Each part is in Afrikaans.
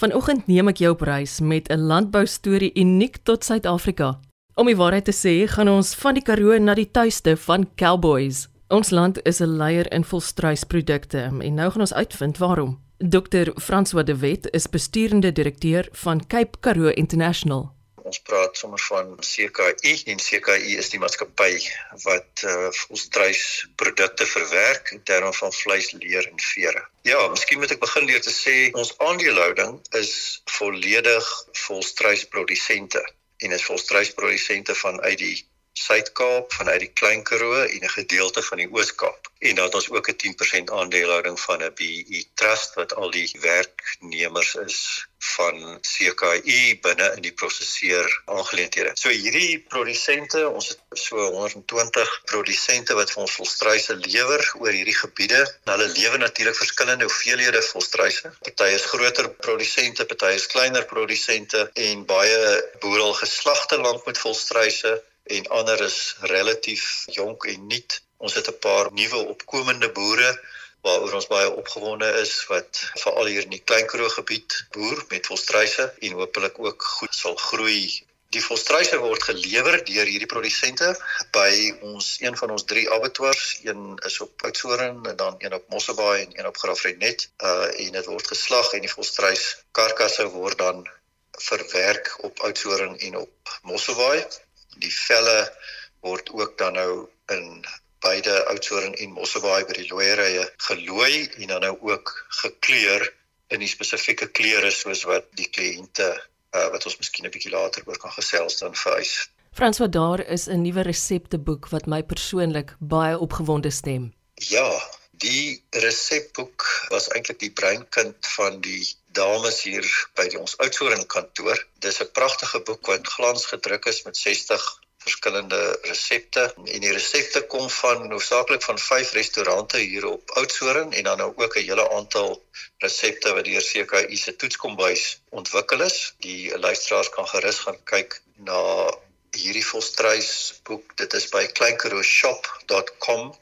Vanoggend neem ek jou op reis met 'n landboustorie uniek tot Suid-Afrika. Om die waarheid te sê, gaan ons van die Karoo na die tuiste van cowboys. Ons land is 'n leier in volstruisprodukte en nou gaan ons uitvind waarom. Dr. François de Wet is besturende direkteur van Cape Karoo International. Ons praat sommer van CKI en CKI is die maatskappy wat uh, volstruisprodukte verwerk in terme van vleis, leer en vere. Miskien moet ek begin deur te sê ons aandelehouding is volledig volstruisprodusente en is volstruisprodusente vanuit die Suid-Kaap, vanuit die Klein Karoo en 'n gedeelte van die Oos-Kaap. En dan het ons ook 'n 10% aandelehouding van 'n BE Trust wat al die werknemers is van CKI binne in die prosesseer aangeleenthede. So hierdie produsente, ons het so 120 produsente wat vir ons volstruise lewer oor hierdie gebiede. Hulle lewer natuurlik verskillende hoeveelhede volstruise. Party is groter produsente, party is kleiner produsente en baie boere al geslagte lank met volstruise en ander is relatief jonk en nuut. Ons het 'n paar nuwe opkomende boere waaroor ons baie opgewonde is wat veral hier in die Klein Karoo gebied boer met volstruise en hopelik ook goed sal groei. Die volstruise word gelewer deur hierdie produsente by ons een van ons drie abattoirs, een is op Oudtshoorn en dan een op Mosselbaai en een op Graafrenet. Uh en dit word geslag en die volstruis karkasse word dan verwerk op Oudtshoorn en op Mosselbaai die velle word ook dan nou in beide Oudtshoorn en Mosselbaai by die looierye gelooi en dan nou ook gekleur in die spesifieke kleure soos wat die kliënte uh, wat ons miskien 'n bietjie later oor kan gesels dan vereis. Frans, wat daar is 'n nuwe resepteboek wat my persoonlik baie opgewonde stem. Ja, die resepboek was eintlik die breinkind van die dames hier by die ons Oudtshoorn kantoor. Dis 'n pragtige boek wat glans gedruk is met 60 verskillende resepte en die resepte kom van hoofsaaklik van vyf restaurante hier op Oudtshoorn en dan nou ook 'n hele aantal resepte wat deur CKI se toetskombuis ontwikkel is. Die luisteraars kan gerus gaan kyk na hierdie volstruisboek. Dit is by kleinkarooshop.com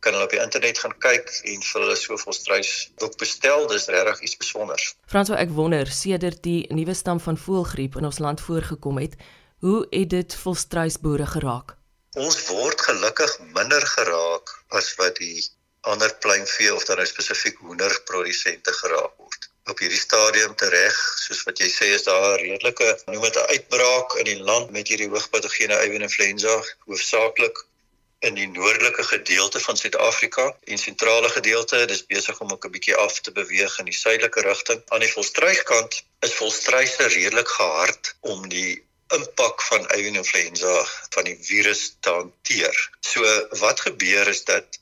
kan hulle op die internet gaan kyk en vir hulle soveel struis boek bestel. Dis regtig iets spesiaals. Frans, ek wonder sedert die nuwe stam van voëlgriep in ons land voorgekom het, hoe het dit volstruisboere geraak? Ons word gelukkig minder geraak as wat die ander pluimvee of dan nou spesifiek hoenderprodusente geraak word. Op hierdie stadium tereg, soos wat jy sê, is daar 'n redelike noem dit 'n uitbraak in die land met hierdie hoogpatogene avian influenza, hoofsaaklik in die noordelike gedeelte van Suid-Afrika en sentrale gedeelte dis besig om ook 'n bietjie af te beweeg in die suidelike rigting. Aan die volstruiskant is volstruise redelik gehard om die impak van avian influenza van die virus te hanteer. So wat gebeur is dat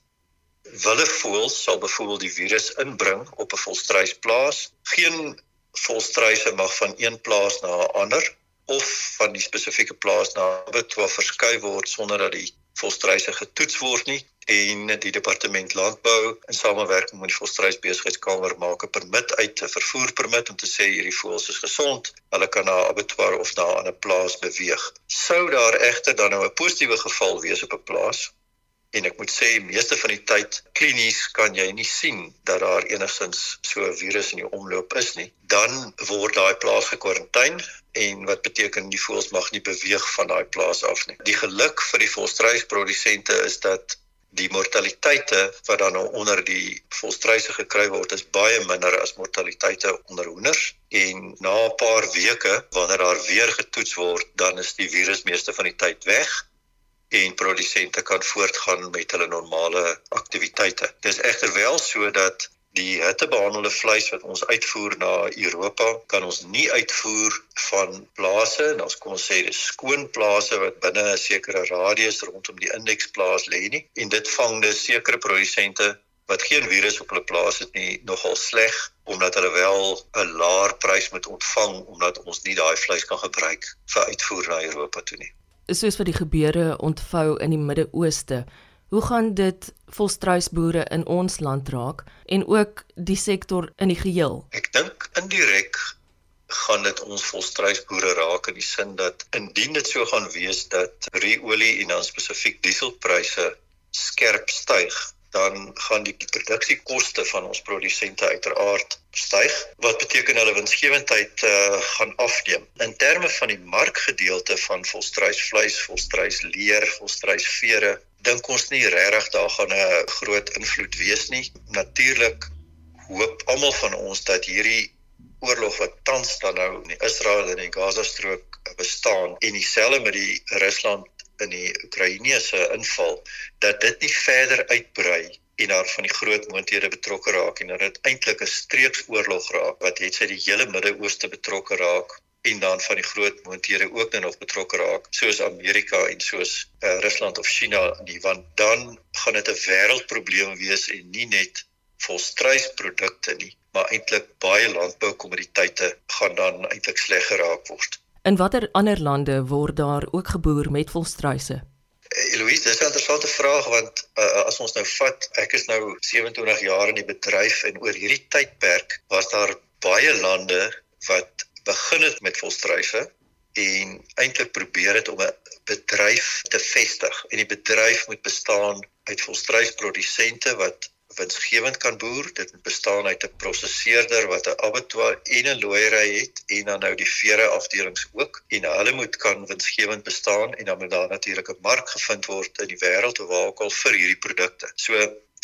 wille voëls sal byvoorbeeld die virus inbring op 'n volstruisplaas. Geen volstruise mag van een plaas na 'n ander of van die spesifieke plaas na abattoir verskuif word sonder dat die volstruise getoets word nie en die departement landbou in samewerking met die volstruisbesigheidskamer maak 'n permit uit 'n vervoerpermit om te sê hierdie voëls is gesond hulle kan na 'n abattoir of na 'n ander plaas beweeg. Sou daar egter dan nou 'n positiewe geval wees op 'n plaas? En ek moet sê meeste van die tyd klinies kan jy nie sien dat daar enigstens so 'n virus in die omloop is nie. Dan word daai plaas gekwarantyne en wat beteken die voëls mag nie beweeg van daai plaas af nie die geluk vir die volstruisprodusente is dat die mortaliteite wat dan nou onder die volstruise gekry word is baie minder as mortaliteite onder hoenders en na 'n paar weke wanneer daar weer getoets word dan is die virus meeste van die tyd weg en produsente kan voortgaan met hulle normale aktiwiteite. Dit is egter wel so dat die hittebehandelde vleis wat ons uitvoer na Europa kan ons nie uitvoer van plase, kom ons sê dis skoon plase wat binne 'n sekere radius rondom die indeksplaas lê nie en dit vang dus sekere produsente wat geen virus op hulle plaas het nie nogal sleg omdat hulle wel 'n laer prys moet ontvang omdat ons nie daai vleis kan gebruik vir uitvoer na Europa toe nie soos wat die gebeure ontvou in die Midde-Ooste. Hoe gaan dit volstruisboere in ons land raak en ook die sektor in die geheel? Ek dink indirek gaan dit ons volstruisboere raak in die sin dat indien dit so gaan wees dat ruolie en dan spesifiek dieselpryse skerp styg, dan gaan die produksiekoste van ons produsente uiteraard styg wat beteken hulle winsgewendheid uh, gaan afneem. In terme van die markgedeelte van volstruisvleis, volstruisleer, volstruisvere dink ons nie regtig daar gaan 'n groot invloed wees nie. Natuurlik hoop almal van ons dat hierdie oorlog wat tans dan nou in Israel en die Gaza-strook bestaan en dieselfde met die Rusland in die Oekraïense inval dat dit nie verder uitbrei en daar van die groot moonthede betrokke raak en dat dit eintlik 'n streeksoorlog raak wat het sy die hele Midde-Ooste betrokke raak en dan van die groot moonthede ook nou nog betrokke raak soos Amerika en soos uh, Rusland of China nie want dan gaan dit 'n wêreldprobleem wees en nie net volstruisprodukte nie maar eintlik baie landboukommoditeite gaan dan eintlik sleg geraak word. In watter ander lande word daar ook geboer met volstruise? Eh, Eloise, dis 'n interessante vraag want uh, as ons nou vat, ek is nou 27 jaar in die bedryf en oor hierdie tydperk was daar baie lande wat begin het met volstruise en eintlik probeer het om 'n bedryf te vestig. En die bedryf moet bestaan uit volstruisprodusente wat winsgewend kan boer. Dit moet bestaan uit 'n prosesseerder wat 'n abattoir en 'n looiery het en dan nou die vere afdelings ook. En hulle moet kan winsgewend bestaan en dan moet daar natuurlik 'n mark gevind word in die wêreld waar ook al vir hierdie produkte. So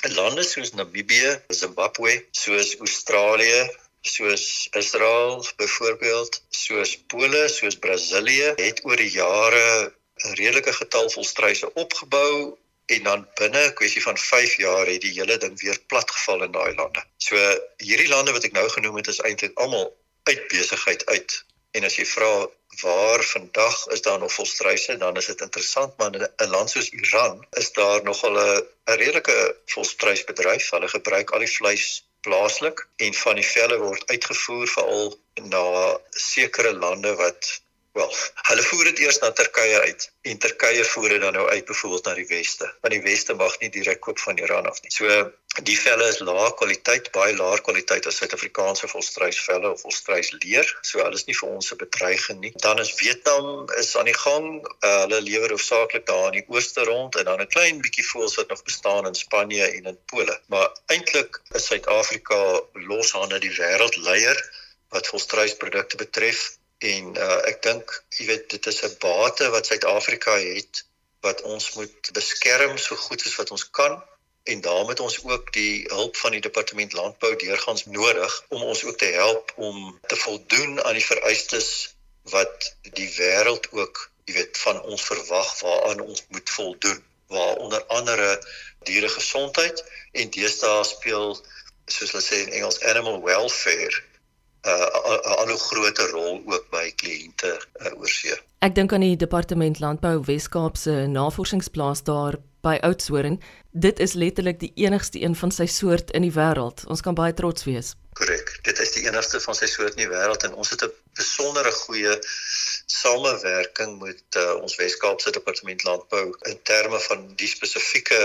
lande soos Namibië, Zimbabwe, soos Australië, soos Israel byvoorbeeld, soos Pole, soos Brasilië het oor die jare 'n redelike getal volstruise opgebou en dan binne 'n kwessie van 5 jaar het die hele ding weer platgeval in daai lande. So hierdie lande wat ek nou genoem het is eintlik almal uit besigheid uit. En as jy vra waar vandag is daar nog volstruise, dan is dit interessant maar in 'n land soos Iran is daar nogal 'n redelike volstruisbedryf. Hulle gebruik al die vleis plaaslik en van die velle word uitgevoer veral na sekere lande wat wel, hulle voer dit eers na Turkye uit en Turkye voer dit dan nou uit byvoorbeeld na die weste. Want die weste mag nie direk koop van Iran af nie. So die velle is lae kwaliteit, baie laer kwaliteit as Suid-Afrikaanse volstruisvelle of volstruisleer. So hulle is nie vir ons 'n bedreiging nie. Dan is Vietnam is aan die gang. Uh, hulle lewer hoofsaaklik daar in die ooste rond en dan 'n klein bietjie voels wat nog bestaan in Spanje en in Pole. Maar eintlik is Suid-Afrika loshande die wêreldleier wat volstruisprodukte betref en uh, ek dink jy weet dit is 'n bate wat Suid-Afrika het wat ons moet beskerm so goed as wat ons kan en daarmee het ons ook die hulp van die departement landbou deurgangs nodig om ons ook te help om te voldoen aan die vereistes wat die wêreld ook jy weet van ons verwag waaraan ons moet voldoen waar onder andere dieregesondheid. En deesdae speel soos hulle sê in Engels animal welfare 'n uh, 'n ander groter rol ook by kliënte uh, oorsee. Ek dink aan die departement landbou Wes-Kaap se navorsingsplaas daar by Oudtshoorn. Dit is letterlik die enigste een van sy soort in die wêreld. Ons kan baie trots wees. Korrek. Dit is die enigste van sy soort in die wêreld en ons het 'n besondere goeie samewerking met uh, ons Wes-Kaapse departement landbou in terme van die spesifieke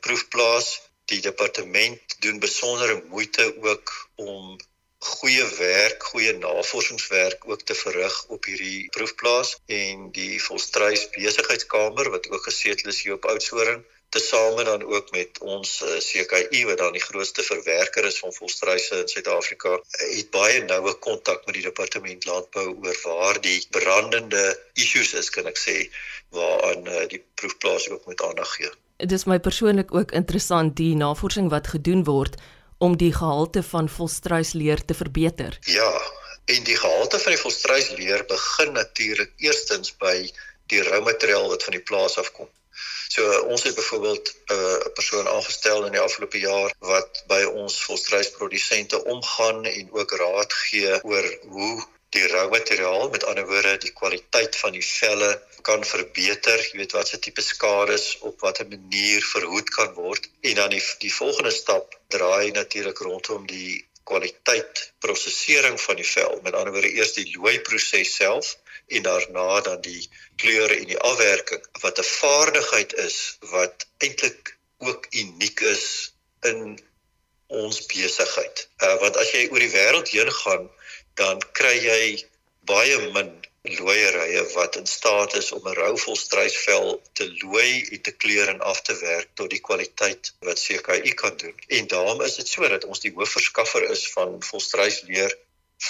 proefplaas. Die departement doen besondere moeite ook om goeie werk, goeie navorsingswerk ook te verrig op hierdie proefplaas en die Volstruis Besigheidskamer wat ook gesetel is hier op Oudtshoorn tesame dan ook met ons uh, eh, CKI wat dan die grootste verwerker is van volstruise in Suid-Afrika het baie noue kontak met die departement landbou oor waar die brandende issues is kan ek sê waaraan uh, die proefplaas ook met aandag gee. Dit is my persoonlik ook interessant die navorsing wat gedoen word om die gehalte van volstruisleer te verbeter. Ja, en die gehalte van die volstruisleer begin natuurlik eerstens by die roumateriaal wat van die plaas afkom. So ons het byvoorbeeld uh, 'n uh, persoon aangestel in die afgelope jaar wat by ons volstruisprodusente omgaan en ook raad gee oor hoe die roumateriaal, met ander woorde die kwaliteit van die velle kan verbeter, jy weet wat se tipe skades op watter manier verhoed kan word en dan die die volgende stap draai natuurlik rondom die kwaliteit prosesering van die vel. Met ander woorde eers die looi proses self en daarna dan die kleure en die afwerking wat 'n vaardigheid is wat eintlik ook uniek is in ons besigheid. Uh want as jy oor die wêreld heen gaan, dan kry jy baie min looierye wat in staat is om 'n rou volstruisvel te looi en te kleur en af te werk tot die kwaliteit wat CKI kan doen. En daarom is dit so dat ons die hoofverskaffer is van volstruisleer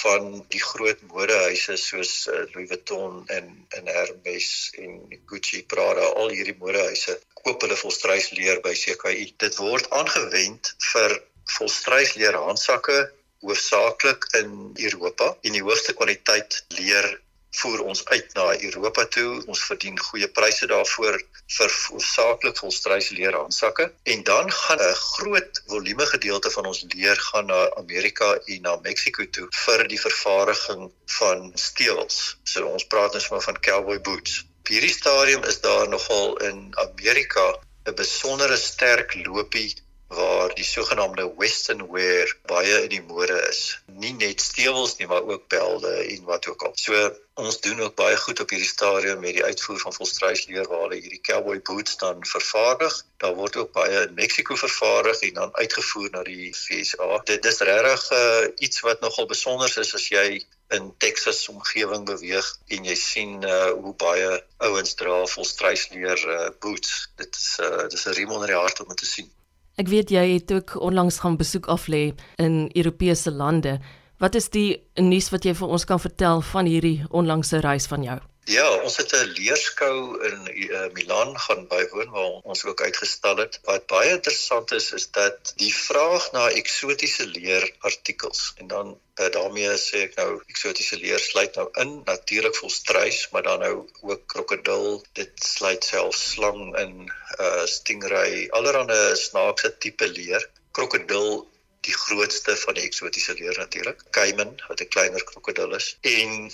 van die groot modehuise soos uh, Louis Vuitton en en Hermes en Gucci, Prada, al hierdie modehuise koop hulle volstruisleer by CKI. Dit word aangewend vir volstruisleer handsakke hoofsaaklik in Europa en die hoogste kwaliteit leer voer ons uit na Europa toe. Ons verdien goeie pryse daarvoor vir hoofsaaklik volstruisleer handsakke en dan gaan 'n groot volume gedeelte van ons leer gaan na Amerika en na Mexiko toe vir die vervaardiging van stewels. So ons praat ons nou van cowboy boots. Op hierdie stadium is daar nogal in Amerika 'n besondere sterk lopie waar die sogenaamde western wear baie in die mode is. Nie net stewels nie, maar ook belde en wat ook al. So ons doen ook baie goed op hierdie stadium met die uitvoer van volstruisleer waar hulle hierdie cowboy boots dan vervaardig. Daar word ook baie in Mexiko vervaardig en dan uitgevoer na die VSA. Dit is regtig uh, iets wat nogal besonder is as jy in Texas omgewing beweeg en jy sien uh, hoe baie ouens dra volstruisleer uh, boots. Dit is uh, dis 'n riem onder die hart om dit te sien. Ek weet jy het ook onlangs gaan besoek af lê in Europese lande. Wat is die nuus wat jy vir ons kan vertel van hierdie onlangse reis van jou? Ja, ons het 'n leerskou in uh, Milaan gaan bywoon waar ons ook uitgestal het. Wat baie interessant is is dat die vraag na eksotiese leerartikels en dan uh, daarmee sê ek nou eksotiese leer sluit nou in natuurlik volstruis, maar dan nou ook krokodil, dit sluit self slang in uh stingray, allerlei snaakse tipe leer. Krokodil die grootste van die eksotiese leer natuurlik. Cayman wat 'n kleiner krokodil is. En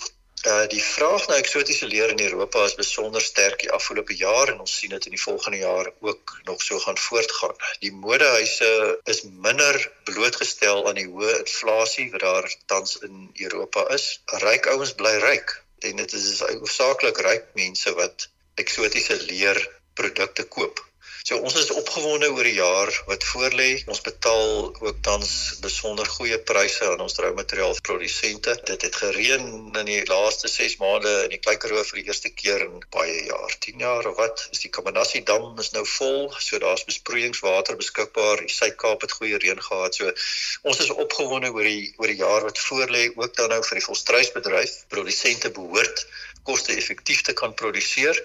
uh die vraag na eksotiese leer in Europa is besonder sterk die afgelope jaar en ons sien dit in die volgende jaar ook nog so gaan voortgaan. Die modehuise is minder blootgestel aan die hoë inflasie wat daar tans in Europa is. Ryk ouens bly ryk en dit is hoofsaaklik ryk mense wat eksotiese leer produkte koop. So ons is opgewonde oor die jaar wat voorlê. Ons betaal ook tans besonder goeie pryse aan ons troumateriaalprodusente. Dit het gereën in die laaste 6 maande in die Kleikerhof vir die eerste keer in baie jaar, 10 jaar of wat. Is die Kamanassie dam is nou vol, so daar's besproeiingswater beskikbaar. Die Suid-Kaap het goeie reën gehad. So ons is opgewonde oor die oor die jaar wat voorlê, ook dan nou vir die volstruisbedryf. Produsente behoort koste-effektief te kan produseer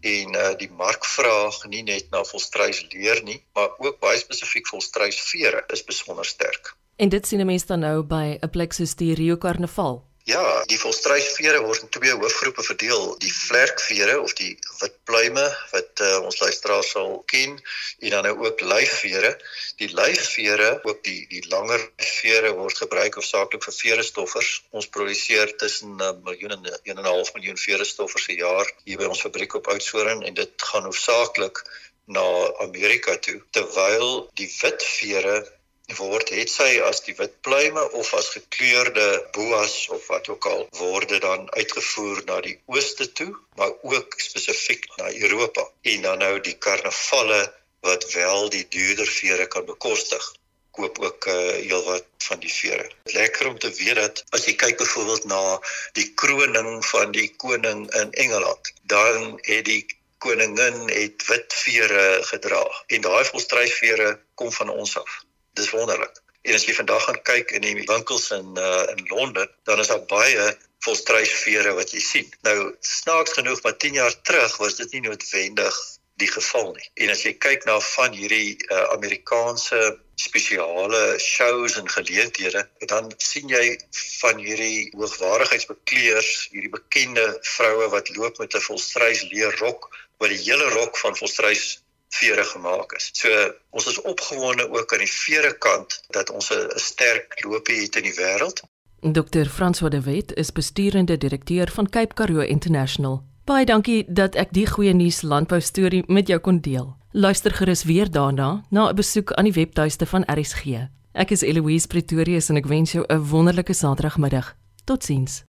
en uh, die markvraag nie net na volstruisleer nie, maar ook baie spesifiek volstruisvere is besonder sterk. En dit sien 'n mens dan nou by 'n plek soos die Rio Karnaval. Ja, die volstruisvere word in twee hoofgroepe verdeel. Die vlerkvere of die wit pluime wat uh, ons luisteraars sal ken en dan nou ook lyfvere. Die lyfvere, ook die die langer vere word gebruik hoofsaaklik vir vere stoffers. Ons produseer tussen 'n uh, miljoen en 1.5 miljoen vere stoffers per jaar hier by ons fabriek op Oudtshoorn en dit gaan hoofsaaklik na Amerika toe terwyl die wit vere word het sy as die wit pluime of as gekleurde boas of wat ook al word dit dan uitgevoer na die ooste toe maar ook spesifiek na Europa en dan nou die karnavalle wat wel die duurder vere kan bekostig koop ook uh, heelwat van die vere. Lekker om te weet dat as jy kyk byvoorbeeld na die kroning van die koning in Engeland, dan het die koningin het wit vere gedra en daai volstruisvere kom van ons af dis wonderlik. En as jy vandag gaan kyk in die winkels in uh, in Londen, dan is daar baie volstruisvere wat jy sien. Nou snaaks genoeg, maar 10 jaar terug was dit nie noodwendig die geval nie. En as jy kyk na van hierdie uh, Amerikaanse spesiale shows en geleenthede, dan sien jy van hierdie hoogwaardigheidsbekleers, hierdie bekende vroue wat loop met 'n volstruisleer rok, wat die hele rok van volstruis vere gemaak is. So ons is opgewonde ook aan die vere kant dat ons 'n sterk loopie het in die wêreld. Dr. François de Wet is besturende direkteur van Cape Karoo International. Baie dankie dat ek die goeie nuus landbou storie met jou kon deel. Luister gerus weer daarna na 'n besoek aan die webtuiste van RSG. Ek is Eloise Pretorius en ek wens jou 'n wonderlike Saterdagmiddag. Totsiens.